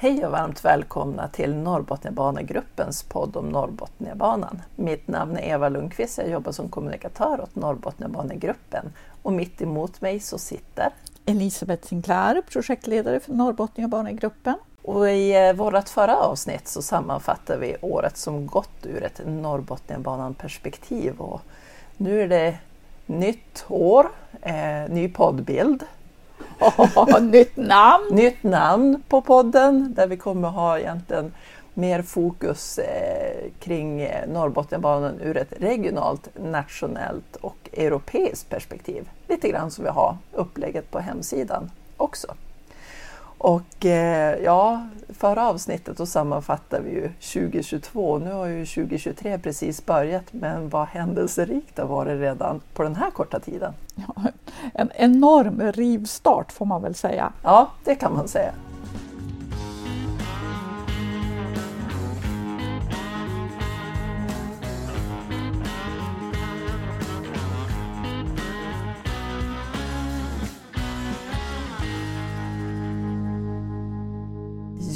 Hej och varmt välkomna till Norrbotniabanegruppens podd om Norrbotniabanan. Mitt namn är Eva Lundqvist, jag jobbar som kommunikatör åt Norrbotniabanegruppen och mitt emot mig så sitter Elisabeth Sinclair, projektledare för Norrbotniabanegruppen. Och I eh, vårt förra avsnitt så sammanfattar vi året som gått ur ett Norrbotniabanan-perspektiv. Och nu är det nytt år, eh, ny poddbild nytt namn! Nytt namn på podden där vi kommer ha egentligen mer fokus eh, kring eh, Norrbotniabanan ur ett regionalt, nationellt och europeiskt perspektiv. Lite grann som vi har upplägget på hemsidan också. Och eh, ja, förra avsnittet då sammanfattar vi ju 2022. Nu har ju 2023 precis börjat, men vad händelserikt det har varit redan på den här korta tiden. Ja, en enorm rivstart får man väl säga. Ja, det kan man säga.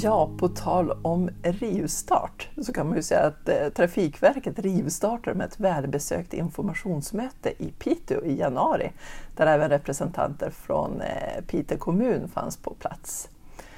Ja, på tal om rivstart så kan man ju säga att eh, Trafikverket rivstartar med ett välbesökt informationsmöte i Piteå i januari där även representanter från eh, Piteå kommun fanns på plats.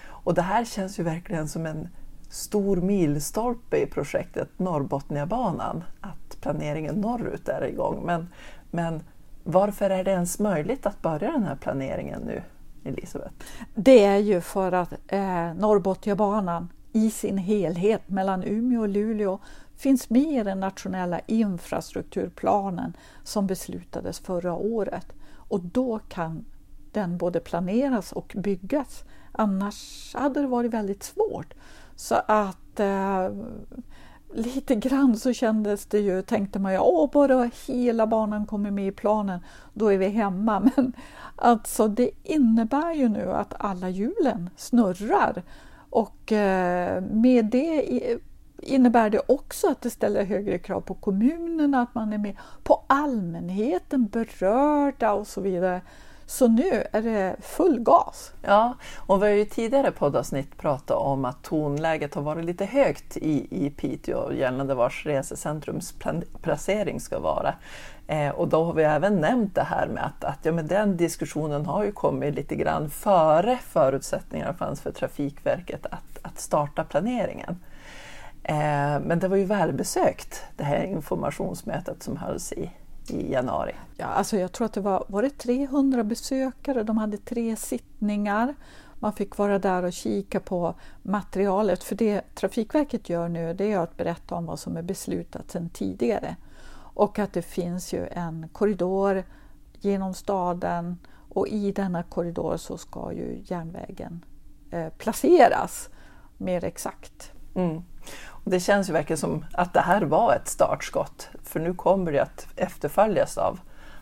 Och det här känns ju verkligen som en stor milstolpe i projektet Norrbotniabanan, att planeringen norrut är igång. Men, men varför är det ens möjligt att börja den här planeringen nu? Elisabeth? Det är ju för att eh, Norrbotniabanan i sin helhet mellan Umeå och Luleå finns med i den nationella infrastrukturplanen som beslutades förra året. Och då kan den både planeras och byggas. Annars hade det varit väldigt svårt. Så att eh, lite grann så kändes det ju, tänkte man ju, åh bara hela banan kommer med i planen, då är vi hemma. Men alltså det innebär ju nu att alla hjulen snurrar och eh, med det innebär det också att det ställer högre krav på kommunerna, att man är med, på allmänheten, berörda och så vidare. Så nu är det full gas. Ja, och vi har ju tidigare poddavsnitt pratat om att tonläget har varit lite högt i, i Piteå gällande vars resecentrums placering ska vara. Eh, och då har vi även nämnt det här med att, att ja, men den diskussionen har ju kommit lite grann före förutsättningarna fanns för Trafikverket att, att starta planeringen. Eh, men det var ju välbesökt det här informationsmötet som hölls i i januari? Ja, alltså jag tror att det var, var det 300 besökare, de hade tre sittningar. Man fick vara där och kika på materialet, för det Trafikverket gör nu det är att berätta om vad som är beslutat sedan tidigare. Och att det finns ju en korridor genom staden och i denna korridor så ska ju järnvägen eh, placeras mer exakt. Mm. Det känns ju verkligen som att det här var ett startskott för nu kommer det att efterföljas av,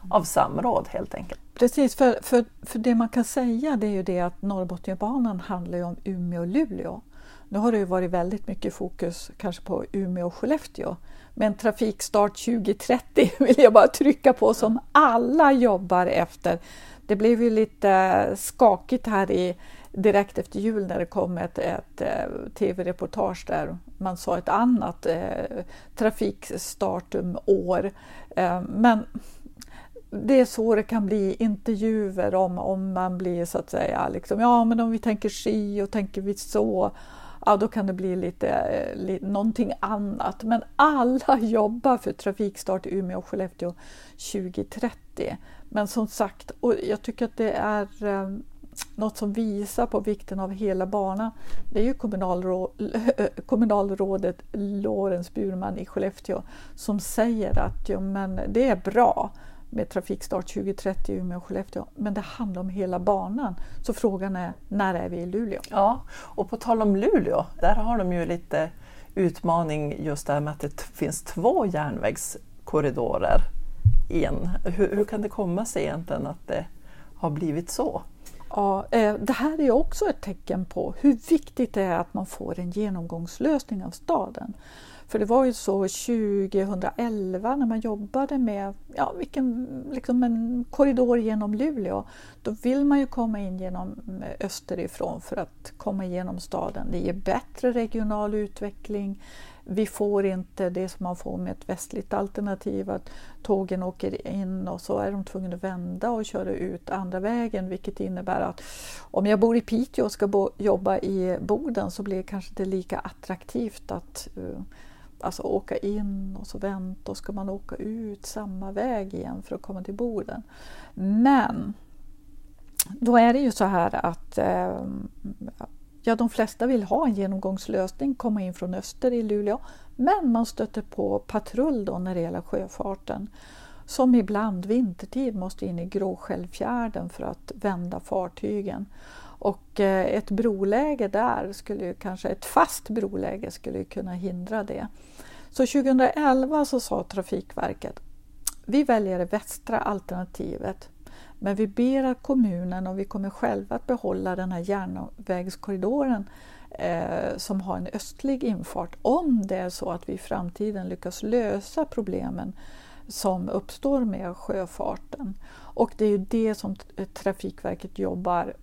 av samråd helt enkelt. Precis, för, för, för det man kan säga det är ju det att Norrbotniabanan handlar ju om Umeå och Luleå. Nu har det ju varit väldigt mycket fokus kanske på Umeå och Skellefteå. Men trafikstart 2030 vill jag bara trycka på som alla jobbar efter. Det blev ju lite skakigt här i direkt efter jul när det kom ett, ett, eh, tv-reportage där man sa ett annat eh, trafikstartumår. Eh, men det är så det kan bli intervjuer om, om man blir så att säga, liksom, ja men om vi tänker si och tänker vi så, ja då kan det bli lite, eh, lite någonting annat. Men alla jobbar för trafikstart i Umeå och Skellefteå 2030. Men som sagt, och jag tycker att det är eh, något som visar på vikten av hela banan, det är ju kommunalrå kommunalrådet Lorentz Burman i Skellefteå som säger att ja, men det är bra med trafikstart 2030 i Umeå och Skellefteå, men det handlar om hela banan. Så frågan är, när är vi i Luleå? Ja, och på tal om Luleå, där har de ju lite utmaning just det här med att det finns två järnvägskorridorer. En. Hur, hur kan det komma sig egentligen att det har blivit så? Ja, eh, det här är också ett tecken på hur viktigt det är att man får en genomgångslösning av staden. För det var ju så 2011 när man jobbade med ja, vilken, liksom en korridor genom Luleå. Då vill man ju komma in genom eh, österifrån för att komma igenom staden. Det ger bättre regional utveckling. Vi får inte det som man får med ett västligt alternativ, att tågen åker in och så är de tvungna att vända och köra ut andra vägen, vilket innebär att om jag bor i Piteå och ska bo, jobba i Boden så blir det kanske inte lika attraktivt att uh, alltså åka in och så vänta och ska man åka ut samma väg igen för att komma till Boden. Men då är det ju så här att uh, Ja, de flesta vill ha en genomgångslösning, komma in från öster i Luleå, men man stöter på patrull då när det gäller sjöfarten som ibland vintertid måste in i Gråskällfjärden för att vända fartygen. Och eh, ett broläge där, skulle kanske ett fast broläge, skulle kunna hindra det. Så 2011 så sa Trafikverket vi väljer det västra alternativet men vi ber att kommunen och vi kommer själva att behålla den här järnvägskorridoren eh, som har en östlig infart om det är så att vi i framtiden lyckas lösa problemen som uppstår med sjöfarten. Och det är ju det som eh, Trafikverket jobbar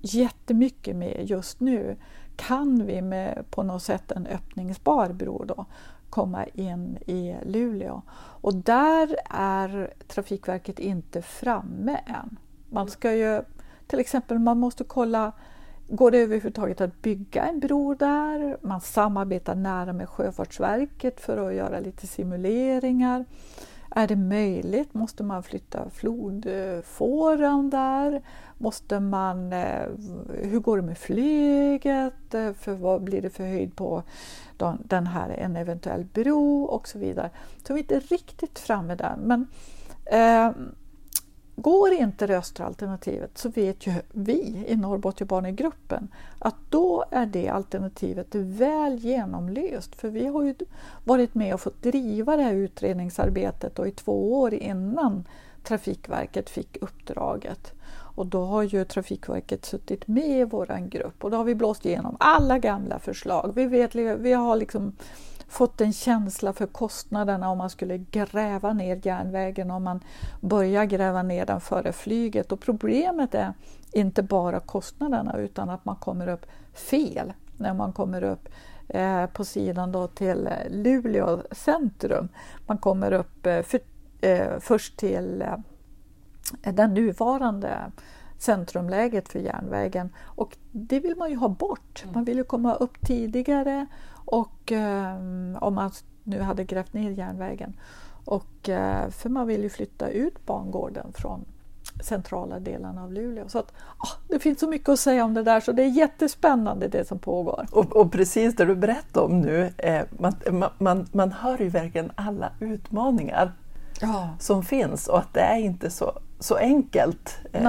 jättemycket med just nu. Kan vi med på något sätt en öppningsbar bro då komma in i Luleå. Och där är Trafikverket inte framme än. Man ska ju till exempel, man måste kolla Går det överhuvudtaget att bygga en bro där? Man samarbetar nära med Sjöfartsverket för att göra lite simuleringar. Är det möjligt? Måste man flytta flodfåran där? Måste man, eh, hur går det med flyget? Eh, för vad blir det för höjd på den här, en eventuell bro och så vidare. Så vi är inte riktigt framme där. Men eh, går inte det östra alternativet så vet ju vi i Norrbotniabanegruppen att då är det alternativet väl genomlyst. För vi har ju varit med och fått driva det här utredningsarbetet och i två år innan Trafikverket fick uppdraget. Och då har ju Trafikverket suttit med i vår grupp och då har vi blåst igenom alla gamla förslag. Vi, vet, vi har liksom fått en känsla för kostnaderna om man skulle gräva ner järnvägen, om man börjar gräva ner den före flyget. Och problemet är inte bara kostnaderna utan att man kommer upp fel när man kommer upp eh, på sidan då till Luleå centrum. Man kommer upp eh, för, eh, först till eh, den nuvarande centrumläget för järnvägen och det vill man ju ha bort. Mm. Man vill ju komma upp tidigare och eh, om man nu hade grävt ner järnvägen. Och, eh, för man vill ju flytta ut bangården från centrala delarna av Luleå. Så att, ah, det finns så mycket att säga om det där så det är jättespännande det som pågår. Och, och precis det du berättar om nu, eh, man, man, man hör ju verkligen alla utmaningar ja. som finns och att det är inte så, så enkelt. Eh,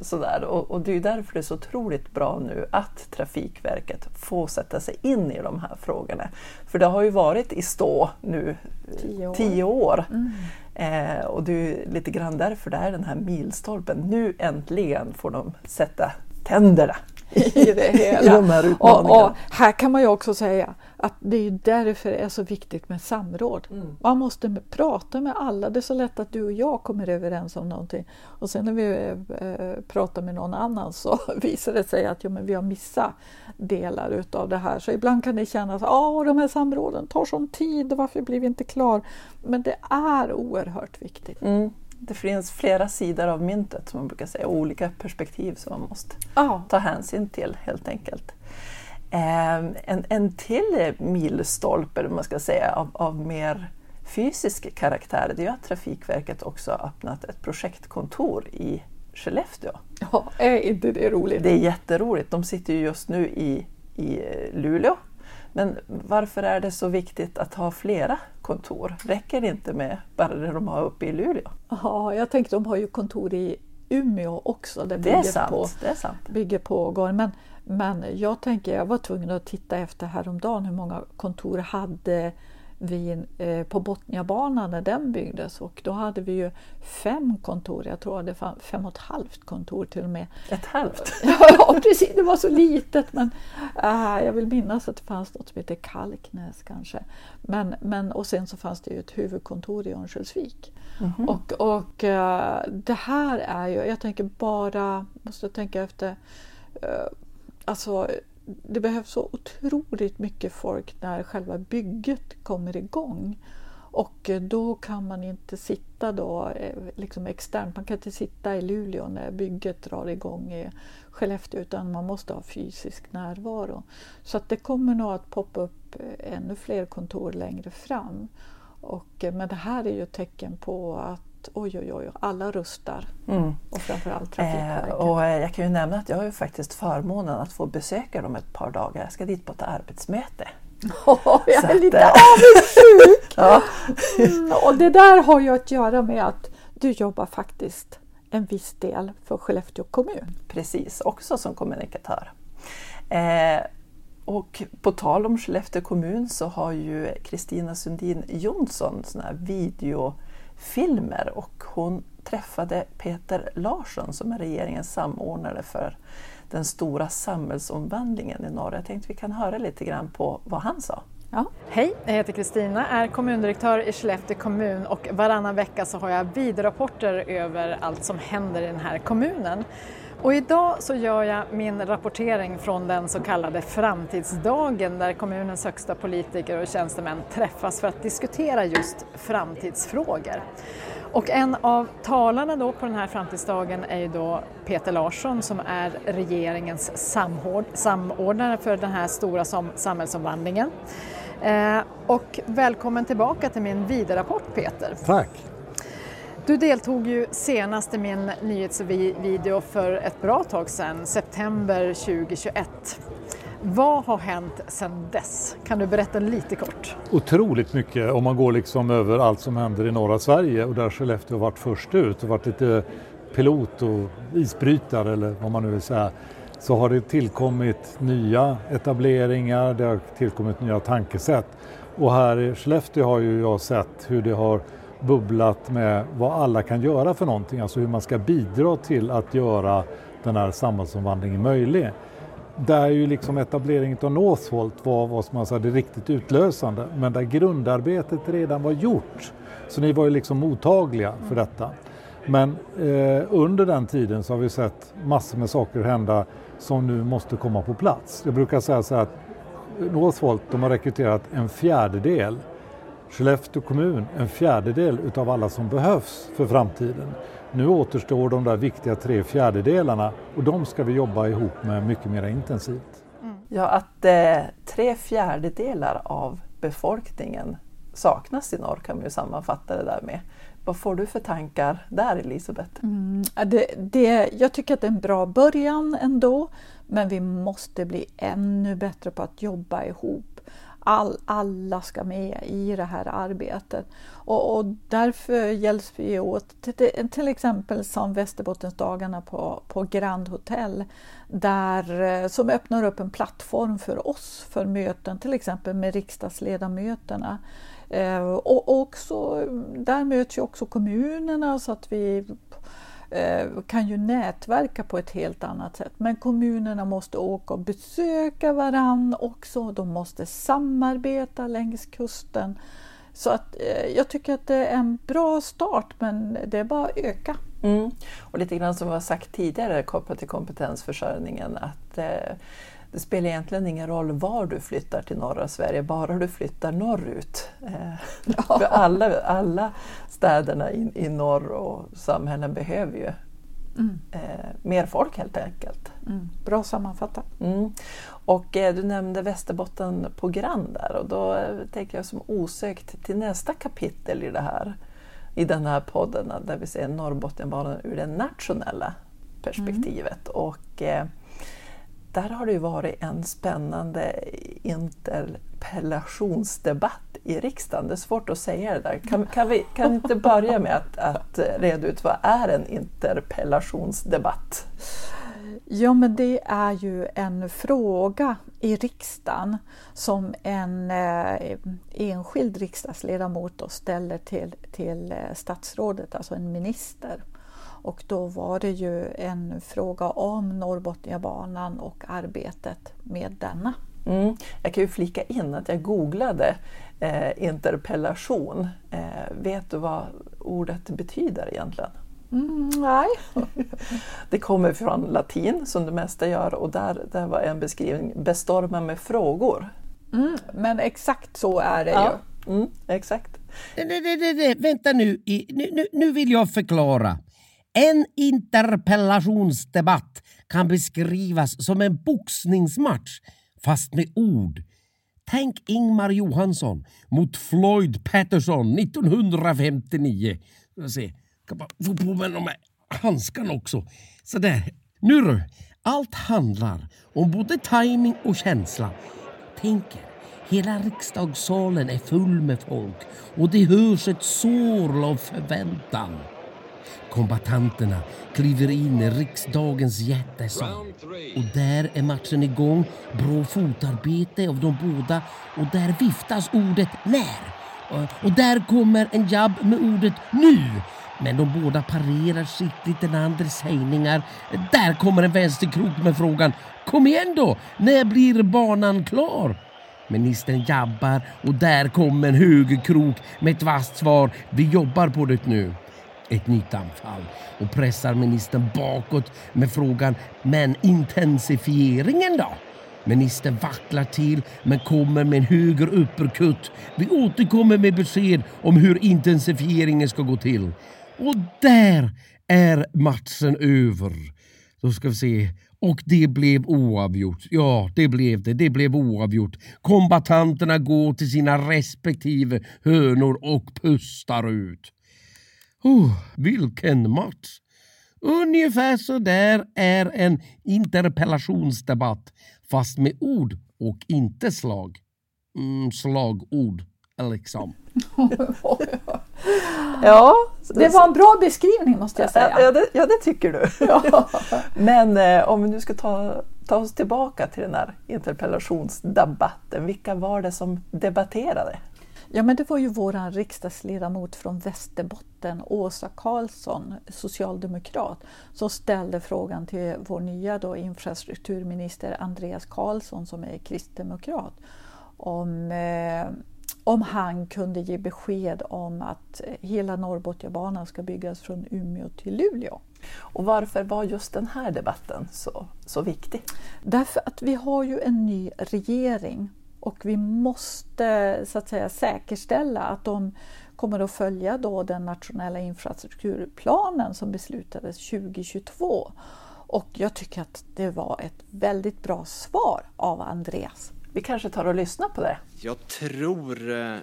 sådär. Och, och, det är därför det är så otroligt bra nu att Trafikverket får sätta sig in i de här frågorna. För det har ju varit i stå nu tio år. Tio år. Mm. Eh, och det är lite grann därför det är den här milstolpen. Nu äntligen får de sätta tänderna i det hela. I de här och, och, här kan man ju också säga att det är därför det är så viktigt med samråd. Mm. Man måste prata med alla. Det är så lätt att du och jag kommer överens om någonting och sen när vi äh, pratar med någon annan så visar det sig att ja, men vi har missat delar utav det här. Så ibland kan det kännas att de här samråden tar sån tid, varför blir vi inte klar? Men det är oerhört viktigt. Mm det finns flera sidor av myntet som man brukar säga, olika perspektiv som man måste oh. ta hänsyn till helt enkelt. Eh, en, en till milstolpe, man ska säga, av, av mer fysisk karaktär, det är att Trafikverket också har öppnat ett projektkontor i Skellefteå. Ja, är inte det roligt? Det är jätteroligt. De sitter ju just nu i, i Luleå men varför är det så viktigt att ha flera kontor? Räcker det inte med bara det de har uppe i Luleå? Ja, jag tänker de har ju kontor i Umeå också. Det, det, är, sant, på, det är sant. Bygger på gården. Men, men jag tänker, jag var tvungen att titta efter häromdagen hur många kontor hade vi, eh, på Botniabanan när den byggdes och då hade vi ju fem kontor, jag tror det var fem och ett halvt kontor till och med. Ett halvt? ja precis, det var så litet men äh, jag vill minnas att det fanns något som heter Kalknäs kanske. Men, men, och sen så fanns det ju ett huvudkontor i Örnsköldsvik. Mm -hmm. Och, och äh, det här är ju, jag tänker bara, måste tänka efter, äh, alltså det behövs så otroligt mycket folk när själva bygget kommer igång. Och eh, då kan man inte sitta då, eh, liksom externt, man kan inte sitta i Luleå när bygget drar igång i Skellefteå utan man måste ha fysisk närvaro. Så att det kommer nog att poppa upp eh, ännu fler kontor längre fram. Och, men det här är ju ett tecken på att oj, oj, oj, alla rustar. Mm. Och framförallt Trafikverket. Eh, och jag kan ju nämna att jag har ju faktiskt förmånen att få besöka dem ett par dagar. Jag ska dit på ett arbetsmöte. Oh, jag är lite eh, avundsjuk! ja. mm, och det där har ju att göra med att du jobbar faktiskt en viss del för Skellefteå kommun. Precis, också som kommunikatör. Eh, och på tal om Skellefteå kommun så har ju Kristina Sundin Jonsson sån här video filmer och hon träffade Peter Larsson som är regeringens samordnare för den stora samhällsomvandlingen i norr. Jag tänkte vi kan höra lite grann på vad han sa. Ja. Hej, jag heter Kristina, är kommundirektör i Skellefteå kommun och varannan vecka så har jag bidrapporter över allt som händer i den här kommunen. Och idag så gör jag min rapportering från den så kallade framtidsdagen där kommunens högsta politiker och tjänstemän träffas för att diskutera just framtidsfrågor. Och en av talarna då på den här framtidsdagen är ju då Peter Larsson som är regeringens samordnare för den här stora samhällsomvandlingen. Eh, och välkommen tillbaka till min vidarapport Peter. Tack! Du deltog ju senast i min nyhetsvideo för ett bra tag sedan, september 2021. Vad har hänt sedan dess? Kan du berätta lite kort? Otroligt mycket om man går liksom över allt som händer i norra Sverige och där Skellefteå har varit först ut och varit lite pilot och isbrytare eller vad man nu vill säga så har det tillkommit nya etableringar, det har tillkommit nya tankesätt och här i Skellefteå har ju jag sett hur det har bubblat med vad alla kan göra för någonting, alltså hur man ska bidra till att göra den här samhällsomvandlingen möjlig. Där ju liksom etableringen av Northvolt var vad man säga, det riktigt utlösande, men där grundarbetet redan var gjort. Så ni var ju liksom mottagliga för detta. Men eh, under den tiden så har vi sett massor med saker hända som nu måste komma på plats. Jag brukar säga så här att Northvolt de har rekryterat en fjärdedel Skellefteå kommun en fjärdedel utav alla som behövs för framtiden. Nu återstår de där viktiga tre fjärdedelarna och de ska vi jobba ihop med mycket mer intensivt. Mm. Ja, att eh, tre fjärdedelar av befolkningen saknas i norr kan man ju sammanfatta det där med. Vad får du för tankar där Elisabeth? Mm, det, det, jag tycker att det är en bra början ändå men vi måste bli ännu bättre på att jobba ihop all, alla ska med i det här arbetet. Och, och därför hjälps vi åt, till, till exempel som Västerbottensdagarna på, på Grand Hotel, där, eh, som öppnar upp en plattform för oss för möten, till exempel med riksdagsledamöterna. Eh, och också, där möts ju också kommunerna så att vi Eh, kan ju nätverka på ett helt annat sätt. Men kommunerna måste åka och besöka varann också. De måste samarbeta längs kusten. Så att, eh, jag tycker att det är en bra start men det är bara att öka. Mm. Och lite grann som vi har sagt tidigare kopplat till kompetensförsörjningen att eh, det spelar egentligen ingen roll var du flyttar till norra Sverige, bara du flyttar norrut. Ja. För alla, alla städerna i, i norr och samhällen behöver ju mm. eh, mer folk helt enkelt. Mm. Bra sammanfattat. Mm. Och eh, du nämnde Västerbotten på Grand där och då eh, tänker jag som osökt till nästa kapitel i det här i den här podden där vi ser Norrbotniabanan ur det nationella perspektivet. Mm. Och, eh, där har det ju varit en spännande interpellationsdebatt i riksdagen. Det är svårt att säga det där. Kan, kan vi kan inte börja med att, att reda ut vad är en interpellationsdebatt? Ja, men det är ju en fråga i riksdagen som en eh, enskild riksdagsledamot då ställer till, till eh, statsrådet, alltså en minister. Och då var det ju en fråga om Norrbotniabanan och arbetet med denna. Mm. Jag kan ju flika in att jag googlade eh, interpellation. Eh, vet du vad ordet betyder egentligen? Mm, nej. det kommer från latin som det mesta gör och där, där var en beskrivning, bestorma med frågor. Mm, men exakt så är det ja. ju. Mm, exakt. Det, det, det, vänta nu. nu, nu vill jag förklara. En interpellationsdebatt kan beskrivas som en boxningsmatch fast med ord. Tänk Ingmar Johansson mot Floyd Patterson 1959. Jag se. Kan bara få på mig de här handskarna också. Sådär. Nu du. Allt handlar om både timing och känsla. Tänker, hela riksdagssalen är full med folk och det hörs ett sorl av förväntan. Kombatanterna kliver in i riksdagens jättesal. Och där är matchen igång. Bra fotarbete av de båda och där viftas ordet när. Och där kommer en jabb med ordet nu. Men de båda parerar skickligt den andres hejningar. Där kommer en vänsterkrok med frågan Kom igen då! När blir banan klar? Ministern jabbar och där kommer en högerkrok med ett vasst svar. Vi jobbar på det nu ett nytt anfall och pressar ministern bakåt med frågan “men intensifieringen då?” Ministern vacklar till men kommer med en höger uppercut. Vi återkommer med besked om hur intensifieringen ska gå till. Och där är matchen över. Då ska vi se. Och det blev oavgjort. Ja, det blev det. Det blev oavgjort. Kombatanterna går till sina respektive hönor och pustar ut. Oh, vilken match! Ungefär så där är en interpellationsdebatt fast med ord och inte slag. Mm, slagord, liksom. ja, det var en bra beskrivning måste jag säga. Ja, det, ja, det tycker du. Ja. Men eh, om vi nu ska ta, ta oss tillbaka till den här interpellationsdebatten. Vilka var det som debatterade? Ja, men det var ju vår riksdagsledamot från Västerbotten, Åsa Karlsson, socialdemokrat, som ställde frågan till vår nya då, infrastrukturminister Andreas Karlsson som är kristdemokrat om, eh, om han kunde ge besked om att hela Norrbotniabanan ska byggas från Umeå till Luleå. Och varför var just den här debatten så, så viktig? Därför att vi har ju en ny regering och vi måste så att säga säkerställa att de kommer att följa då den nationella infrastrukturplanen som beslutades 2022. Och jag tycker att det var ett väldigt bra svar av Andreas. Vi kanske tar och lyssnar på det. Jag tror, eh,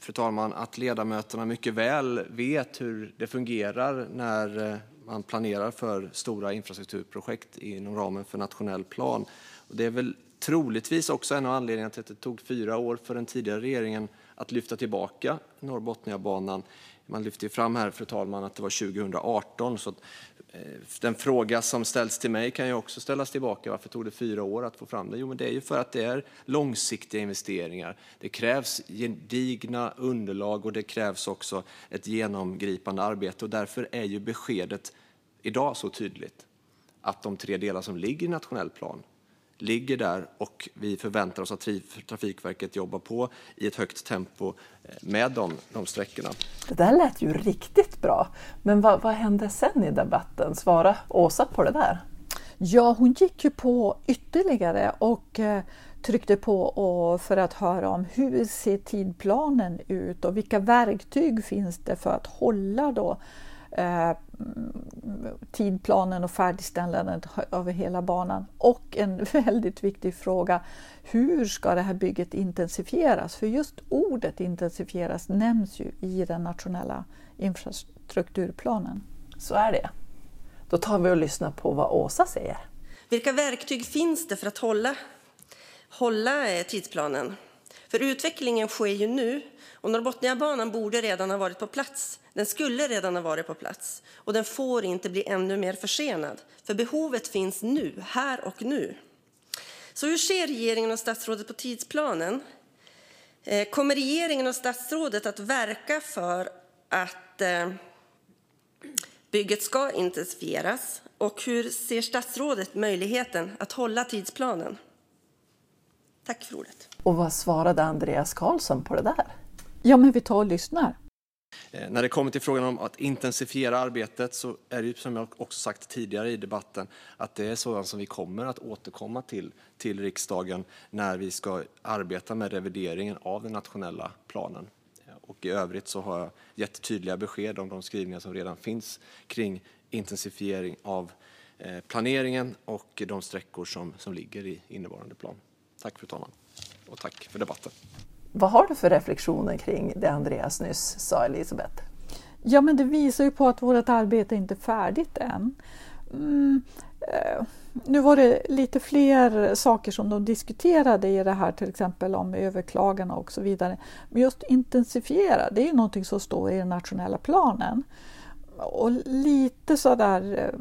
fru talman, att ledamöterna mycket väl vet hur det fungerar när eh, man planerar för stora infrastrukturprojekt inom ramen för nationell plan. Och det är väl troligtvis också en av anledningarna till att det tog fyra år för den tidigare regeringen att lyfta tillbaka Norrbotniabanan. Man lyfter fram här, fru talman, att det var 2018. Så att, eh, den fråga som ställs till mig kan ju också ställas tillbaka. Varför tog det fyra år att få fram det? Jo, men det är ju för att det är långsiktiga investeringar. Det krävs gedigna underlag och det krävs också ett genomgripande arbete. Och därför är ju beskedet idag så tydligt att de tre delar som ligger i nationell plan ligger där och vi förväntar oss att Trafikverket jobbar på i ett högt tempo eh, med de, de sträckorna. Det där lät ju riktigt bra. Men vad, vad hände sen i debatten? Svara Åsa på det där. Ja, hon gick ju på ytterligare och eh, tryckte på för att höra om hur ser tidplanen ut och vilka verktyg finns det för att hålla då tidplanen och färdigställandet över hela banan. Och en väldigt viktig fråga, hur ska det här bygget intensifieras? För just ordet intensifieras nämns ju i den nationella infrastrukturplanen. Så är det. Då tar vi och lyssnar på vad Åsa säger. Vilka verktyg finns det för att hålla, hålla eh, tidsplanen? För utvecklingen sker ju nu och Norrbotniabanan borde redan ha varit på plats. Den skulle redan ha varit på plats och den får inte bli ännu mer försenad. För behovet finns nu, här och nu. Så hur ser regeringen och statsrådet på tidsplanen? Eh, kommer regeringen och statsrådet att verka för att eh, bygget ska intensifieras? Och hur ser statsrådet möjligheten att hålla tidsplanen? Tack för ordet. Och vad svarade Andreas Karlsson på det där? Ja, men vi tar och lyssnar. Eh, när det kommer till frågan om att intensifiera arbetet så är det ju som jag också sagt tidigare i debatten att det är sådant som vi kommer att återkomma till till riksdagen när vi ska arbeta med revideringen av den nationella planen. Eh, och i övrigt så har jag gett tydliga besked om de skrivningar som redan finns kring intensifiering av eh, planeringen och de sträckor som, som ligger i innevarande plan. Tack fru talman och tack för debatten. Vad har du för reflektioner kring det Andreas nyss sa, Elisabeth? Ja, men det visar ju på att vårt arbete inte är färdigt än. Mm, eh, nu var det lite fler saker som de diskuterade i det här, till exempel om överklagande och så vidare. Men just intensifiera, det är ju någonting som står i den nationella planen. Och lite sådär eh,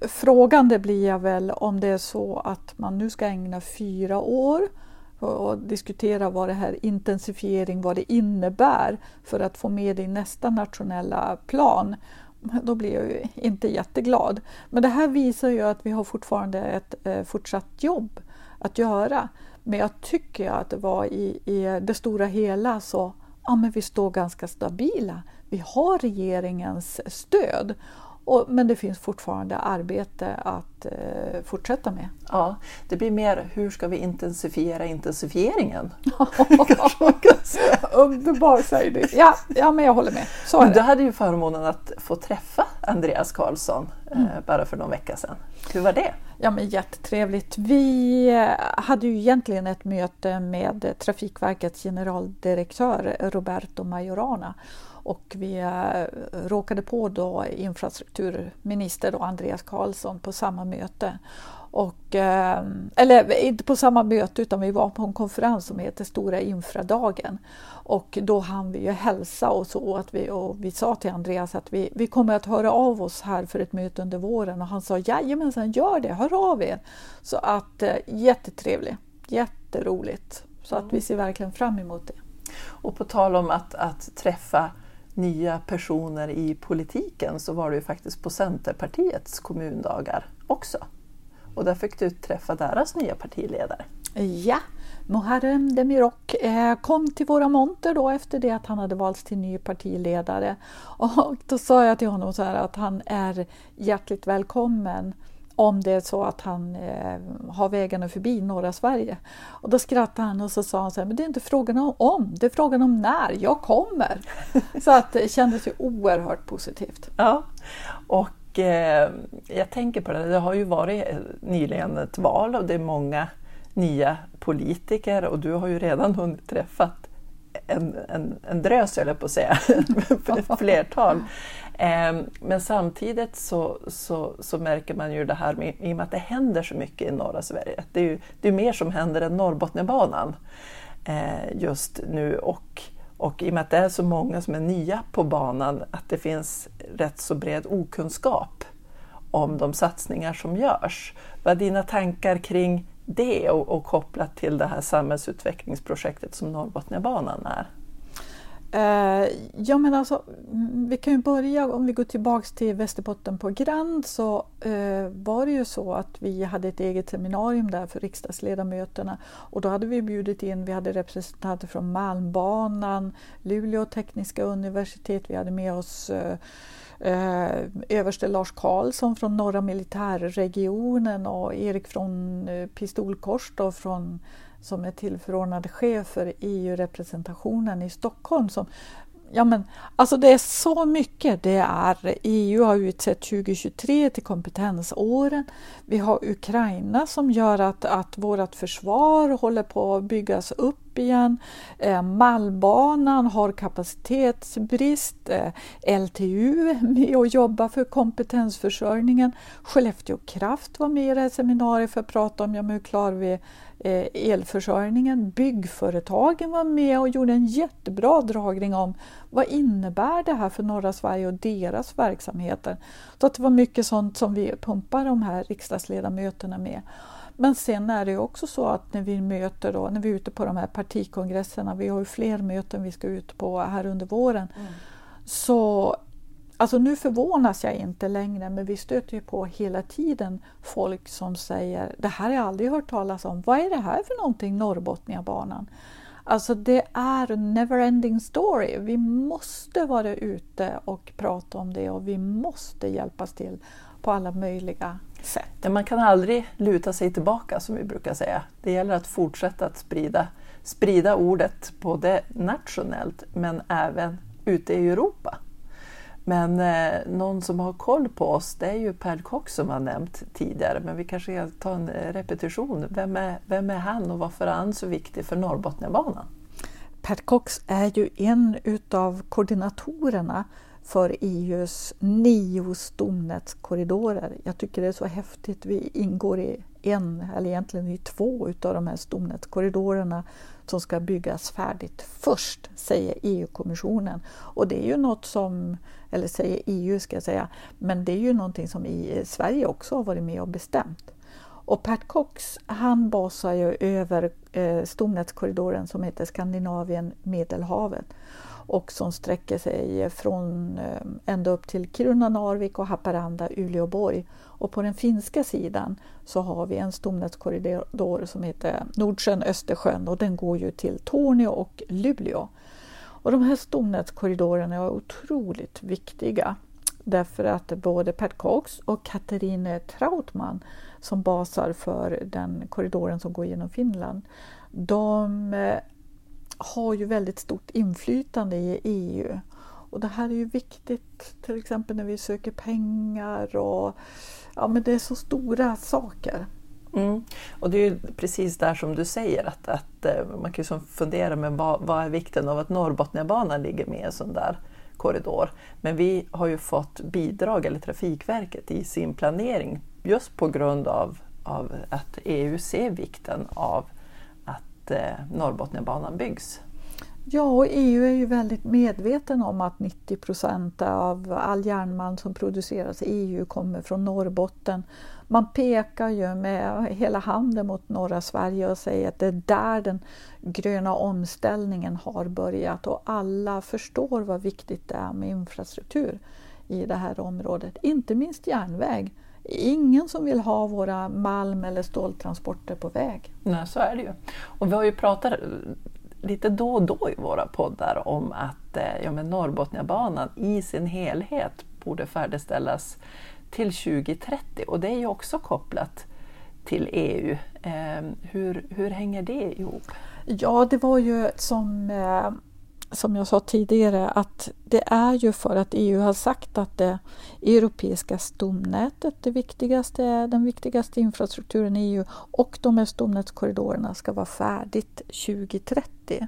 frågande blir jag väl om det är så att man nu ska ägna fyra år och diskutera vad det här intensifiering, vad det innebär för att få med det i nästa nationella plan. Då blir jag ju inte jätteglad. Men det här visar ju att vi har fortfarande ett eh, fortsatt jobb att göra. Men jag tycker att det var i, i det stora hela så ja, men vi står ganska stabila. Vi har regeringens stöd och, men det finns fortfarande arbete att eh, fortsätta med. Ja, det blir mer hur ska vi intensifiera intensifieringen? Underbart säger du! Ja, ja, men jag håller med. Så är Du hade ju förmånen att få träffa Andreas Karlsson eh, mm. bara för någon vecka sedan. Hur var det? Ja, men jättetrevligt. Vi eh, hade ju egentligen ett möte med Trafikverkets generaldirektör Roberto Majorana och vi eh, råkade på då infrastrukturminister då Andreas Karlsson på samma möte. Och, eh, eller inte på samma möte utan vi var på en konferens som heter Stora infradagen. Och då hann vi ju hälsa och så att vi, och vi sa till Andreas att vi, vi kommer att höra av oss här för ett möte under våren och han sa jajamensan gör det, hör av er. Så att eh, jättetrevligt, jätteroligt. Så att vi ser verkligen fram emot det. Och på tal om att, att träffa nya personer i politiken så var du ju faktiskt på Centerpartiets kommundagar också. Och där fick du träffa deras nya partiledare. Ja, Muharrem Demirok eh, kom till våra monter då efter det att han hade valts till ny partiledare. Och då sa jag till honom så här att han är hjärtligt välkommen om det är så att han eh, har vägarna förbi norra Sverige. Och då skrattade han och så sa han så här, men det är inte frågan om det är frågan om när, jag kommer. så att det kändes ju oerhört positivt. Ja, och eh, jag tänker på det, det har ju varit nyligen ett val och det är många nya politiker och du har ju redan hunnit träffat en, en, en drös, jag på att säga, ett flertal. Ehm, men samtidigt så, så, så, märker man ju det här med, i och med att det händer så mycket i norra Sverige. Det är ju det är mer som händer än Norrbotniabanan eh, just nu och, och i och med att det är så många som är nya på banan att det finns rätt så bred okunskap om de satsningar som görs. Vad är dina tankar kring det och, och kopplat till det här samhällsutvecklingsprojektet som Norrbotniabanan är? Eh, ja men alltså, mm, vi kan ju börja om vi går tillbaks till Västerbotten på Grand så eh, var det ju så att vi hade ett eget seminarium där för riksdagsledamöterna. Och då hade vi bjudit in, vi hade representanter från Malmbanan, Luleå tekniska universitet, vi hade med oss eh, eh, överste Lars Karlsson från norra militärregionen och Erik från eh, Pistolkors då från, som är tillförordnad chef för EU-representationen i Stockholm. Som, ja men, alltså det är så mycket. Det är EU har utsett 2023 till kompetensåren. Vi har Ukraina som gör att, att vårt försvar håller på att byggas upp upp igen. Eh, Malmbanan har kapacitetsbrist. Eh, LTU är med och jobbar för kompetensförsörjningen. Skellefteå Kraft var med i det här seminariet för att prata om ja, hur klarar vi eh, elförsörjningen. Byggföretagen var med och gjorde en jättebra dragning om vad innebär det här för norra Sverige och deras verksamheter. Så att det var mycket sånt som vi pumpar de här riksdagsledamöterna med. Men sen är det också så att när vi möter då, när vi är ute på de här partikongresserna, vi har ju fler möten vi ska ut på här under våren, mm. så Alltså nu förvånas jag inte längre men vi stöter ju på hela tiden folk som säger det här har jag aldrig hört talas om. Vad är det här för någonting Norrbotniabanan? Alltså det är en never-ending story. Vi måste vara ute och prata om det och vi måste hjälpas till på alla möjliga sätt. Man kan aldrig luta sig tillbaka som vi brukar säga. Det gäller att fortsätta att sprida, sprida ordet både nationellt men även ute i Europa. Men eh, någon som har koll på oss det är ju Per Cox som har nämnt tidigare men vi kanske ska ta en eh, repetition. Vem är, vem är han och varför är han så viktig för Norrbotniabanan? Per Cox är ju en utav koordinatorerna för EUs nio stomnätskorridorer. Jag tycker det är så häftigt. Vi ingår i en, eller egentligen i två utav de här stomnätskorridorerna som ska byggas färdigt först, säger EU-kommissionen. Och det är ju något som, eller säger EU ska jag säga, men det är ju någonting som i Sverige också har varit med och bestämt. Och Pat Cox han basar ju över eh, stomnätskorridoren som heter Skandinavien-Medelhavet och som sträcker sig från eh, ända upp till Kiruna, Narvik och Haparanda, Uleåborg. Och på den finska sidan så har vi en stomnätskorridor som heter Nordsjön-Östersjön och den går ju till Torneå och Luleå. Och de här stomnätskorridorerna är otroligt viktiga därför att både Pat Cox och Katarine Trautman som basar för den korridoren som går genom Finland, de eh, har ju väldigt stort inflytande i EU. Och det här är ju viktigt till exempel när vi söker pengar och ja, men det är så stora saker. Mm. Och det är ju precis där som du säger att, att eh, man kan ju fundera med vad, vad är vikten av att Norrbotniabanan ligger med i en sån där korridor. Men vi har ju fått bidrag, eller Trafikverket, i sin planering just på grund av, av att EU ser vikten av att eh, Norrbotniabanan byggs. Ja, och EU är ju väldigt medveten om att 90 procent av all järnmalm som produceras i EU kommer från Norrbotten. Man pekar ju med hela handen mot norra Sverige och säger att det är där den gröna omställningen har börjat och alla förstår vad viktigt det är med infrastruktur i det här området, inte minst järnväg. Ingen som vill ha våra malm eller ståltransporter på väg. Nej, så är det ju. Och vi har ju pratat lite då och då i våra poddar om att eh, ja, men Norrbotniabanan i sin helhet borde färdigställas till 2030 och det är ju också kopplat till EU. Eh, hur, hur hänger det ihop? Ja, det var ju som eh, som jag sa tidigare att det är ju för att EU har sagt att det europeiska stomnätet, det viktigaste, den viktigaste infrastrukturen i EU och de här stomnätskorridorerna ska vara färdigt 2030.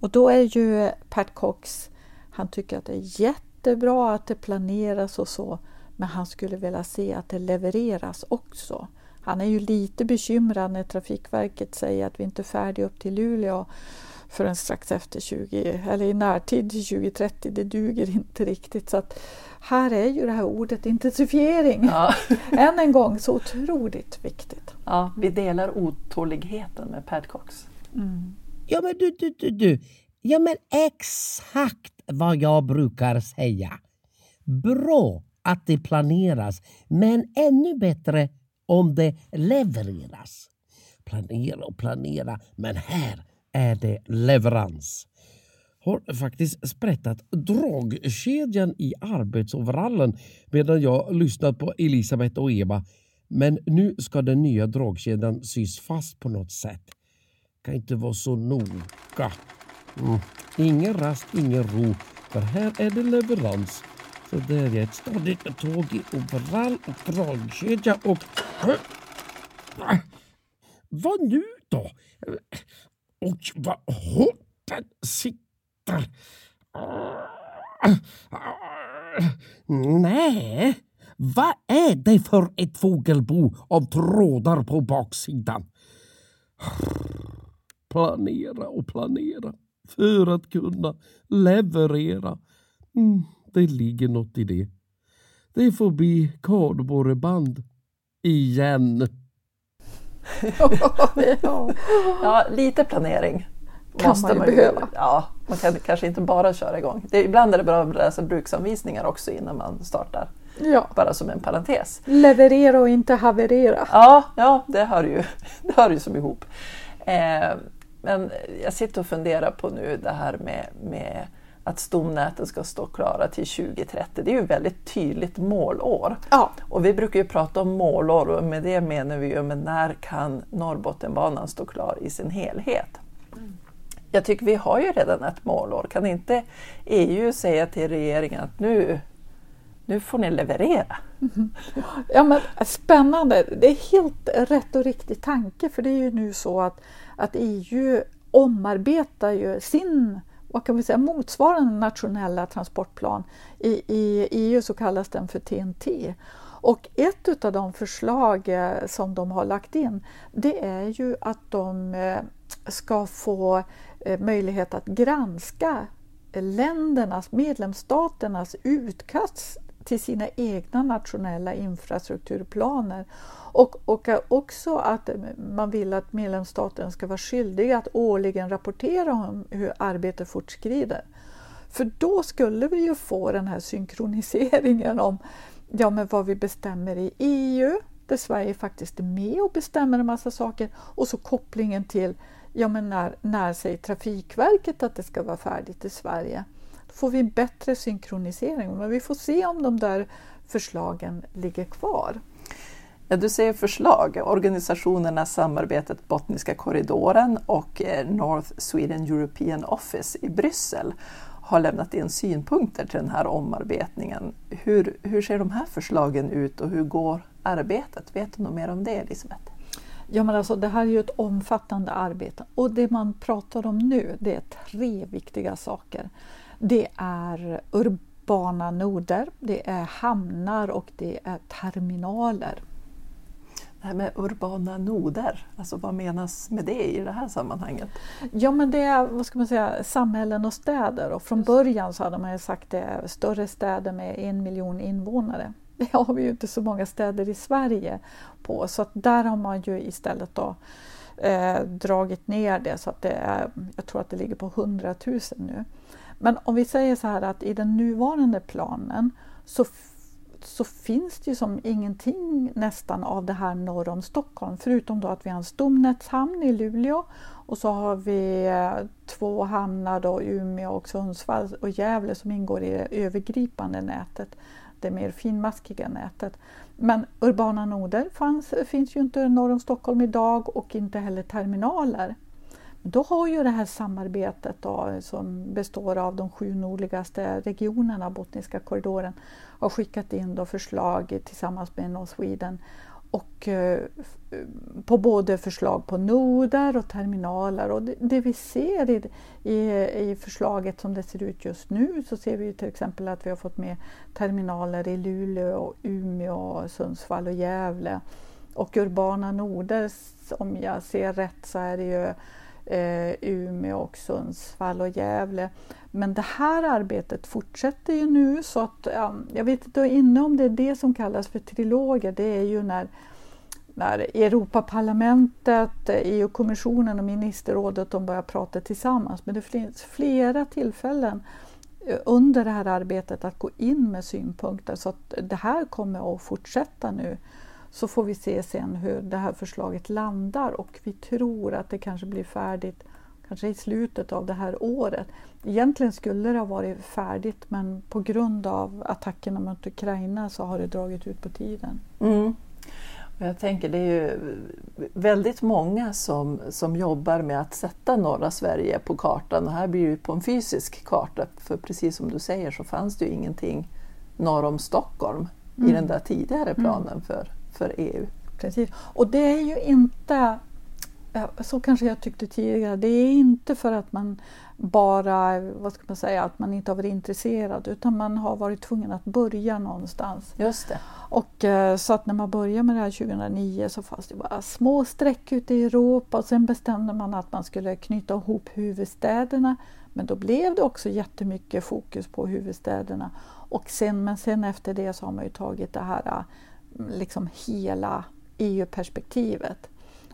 Och då är ju Pat Cox, han tycker att det är jättebra att det planeras och så, men han skulle vilja se att det levereras också. Han är ju lite bekymrad när Trafikverket säger att vi inte är färdiga upp till Luleå förrän strax efter 20, eller i närtid till 2030. Det duger inte riktigt. Så att här är ju det här ordet intensifiering ja. än en gång så otroligt viktigt. Ja, vi delar otåligheten med Pat Cox. Mm. Ja men du, du, du, du. Ja men exakt vad jag brukar säga. Bra att det planeras, men ännu bättre om det levereras. Planera och planera, men här är det leverans. Har faktiskt sprättat dragkedjan i arbetsoverallen medan jag lyssnat på Elisabeth och Eva. Men nu ska den nya dragkedjan sys fast på något sätt. Kan inte vara så noga. Mm. Ingen rast, ingen ro. För här är det leverans. Så där är ett stadigt tåg i overall och dragkedja och... Vad nu då? Oj, vad hårt den sitter. Nej, vad är det för ett fågelbo av trådar på baksidan? Planera och planera för att kunna leverera. Mm, det ligger något i det. Det får bli kardborreband igen ja. lite planering kan måste man ju, man ju behöva. Ja, man kan kanske inte bara köra igång. Det, ibland är det bra att läsa bruksanvisningar också innan man startar. Ja. Bara som en parentes. Leverera och inte haverera. Ja, ja det hör ju, det hör ju som ihop. Eh, men jag sitter och funderar på nu det här med, med att stomnäten ska stå klara till 2030. Det är ju väldigt tydligt målår. Ja. Och vi brukar ju prata om målår och med det menar vi ju men när kan Norrbottenbanan stå klar i sin helhet? Mm. Jag tycker vi har ju redan ett målår. Kan inte EU säga till regeringen att nu, nu får ni leverera? Mm. Ja, men spännande, det är helt rätt och riktig tanke för det är ju nu så att, att EU omarbetar ju sin vad kan vi säga, motsvarande nationella transportplan. I, I EU så kallas den för TNT. Och ett av de förslag eh, som de har lagt in det är ju att de eh, ska få eh, möjlighet att granska ländernas, medlemsstaternas utkast till sina egna nationella infrastrukturplaner och, och också att man vill att medlemsstaterna ska vara skyldiga att årligen rapportera om hur arbetet fortskrider. För då skulle vi ju få den här synkroniseringen om ja, men vad vi bestämmer i EU, där Sverige faktiskt är med och bestämmer en massa saker, och så kopplingen till ja, men när, när säger Trafikverket att det ska vara färdigt i Sverige. Då får vi en bättre synkronisering, men vi får se om de där förslagen ligger kvar. Ja, du säger förslag. Organisationerna Samarbetet Botniska korridoren och eh, North Sweden European Office i Bryssel har lämnat in synpunkter till den här omarbetningen. Hur, hur ser de här förslagen ut och hur går arbetet? Vet du något mer om det Elisabeth? Ja, men alltså, det här är ju ett omfattande arbete och det man pratar om nu det är tre viktiga saker. Det är urbana noder, det är hamnar och det är terminaler. Det här med urbana noder, alltså vad menas med det i det här sammanhanget? Ja men det är vad ska man säga, samhällen och städer och från början så hade man ju sagt det är större städer med en miljon invånare. Det har vi ju inte så många städer i Sverige på så att där har man ju istället då eh, dragit ner det så att det är, jag tror att det ligger på 100 000 nu. Men om vi säger så här att i den nuvarande planen så så finns det ju som ingenting nästan av det här norr om Stockholm förutom då att vi har en stomnätshamn i Luleå och så har vi eh, två hamnar då, Umeå och Sundsvall och Gävle som ingår i det övergripande nätet, det mer finmaskiga nätet. Men urbana noder fanns, finns ju inte norr om Stockholm idag och inte heller terminaler. Då har ju det här samarbetet då, som består av de sju nordligaste regionerna, Botniska korridoren, har skickat in då förslag tillsammans med North Sweden och eh, eh, på både förslag på noder och terminaler. Och det, det vi ser i, i, i, förslaget som det ser ut just nu så ser vi till exempel att vi har fått med terminaler i Luleå, Umeå, Sundsvall och Gävle. Och urbana noder, om jag ser rätt så är det ju eh, Umeå och Sundsvall och Gävle. Men det här arbetet fortsätter ju nu så att ja, jag vet inte inne om det är det som kallas för triloger. Det är ju när, när Europaparlamentet, eh, EU-kommissionen och ministerrådet de börjar prata tillsammans. Men det finns flera tillfällen eh, under det här arbetet att gå in med synpunkter så att det här kommer att fortsätta nu så får vi se sen hur det här förslaget landar och vi tror att det kanske blir färdigt kanske i slutet av det här året. Egentligen skulle det ha varit färdigt men på grund av attackerna mot Ukraina så har det dragit ut på tiden. Mm. Jag tänker det är ju väldigt många som, som jobbar med att sätta norra Sverige på kartan och här blir det på en fysisk karta för precis som du säger så fanns det ju ingenting norr om Stockholm mm. i den där tidigare planen mm. för för EU. Precis. Och det är ju inte så kanske jag tyckte tidigare, det är inte för att man bara, vad ska man säga, att man inte har varit intresserad utan man har varit tvungen att börja någonstans. Just det. Och eh, så att när man började med det här 2009 så fanns det bara små streck ute i Europa och sen bestämde man att man skulle knyta ihop huvudstäderna. Men då blev det också jättemycket fokus på huvudstäderna. Och sen, men sen efter det så har man ju tagit det här liksom hela EU-perspektivet.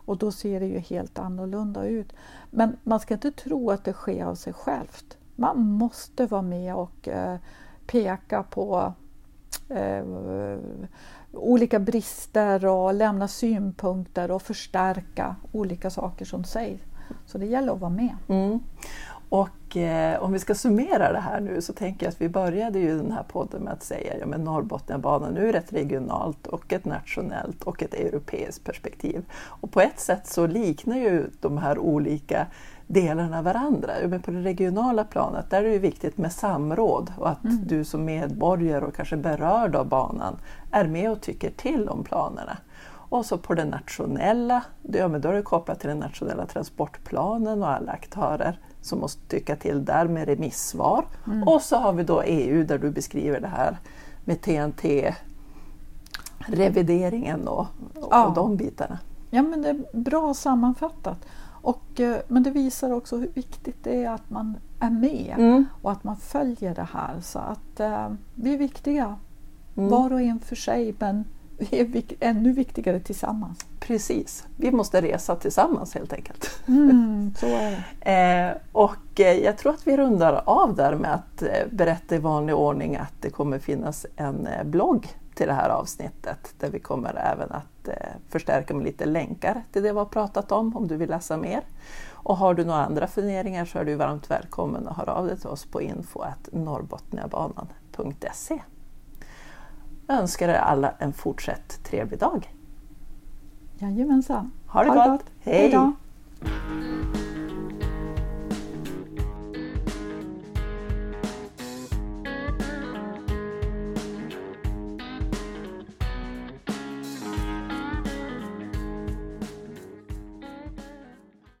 Och då ser det ju helt annorlunda ut. Men man ska inte tro att det sker av sig självt. Man måste vara med och eh, peka på eh, olika brister och lämna synpunkter och förstärka olika saker som sägs. Så det gäller att vara med. Mm. Och eh, om vi ska summera det här nu så tänker jag att vi började ju den här podden med att säga ja Norrbotniabanan ur ett regionalt och ett nationellt och ett europeiskt perspektiv. Och på ett sätt så liknar ju de här olika delarna varandra. Men på det regionala planet där är det viktigt med samråd och att mm. du som medborgare och kanske berörd av banan är med och tycker till om planerna. Och så på den nationella, ja, men då är det kopplat till den nationella transportplanen och alla aktörer som måste tycka till där med remissvar. Mm. Och så har vi då EU där du beskriver det här med TNT revideringen och, och ja. de bitarna. Ja men det är bra sammanfattat. Och, eh, men det visar också hur viktigt det är att man är med mm. och att man följer det här. Så att eh, vi är viktiga, mm. var och en för sig men vi är ännu viktigare tillsammans. Precis, vi måste resa tillsammans helt enkelt. Mm, så är det. eh, och eh, jag tror att vi rundar av där med att eh, berätta i vanlig ordning att det kommer finnas en eh, blogg till det här avsnittet där vi kommer även att eh, förstärka med lite länkar till det vi har pratat om om du vill läsa mer. Och har du några andra funderingar så är du varmt välkommen att höra av dig till oss på info.norrbotniabanan.se önskar er alla en fortsatt trevlig dag. Jajamensan. Ha det ha gott. gott. Hej. Hejdå.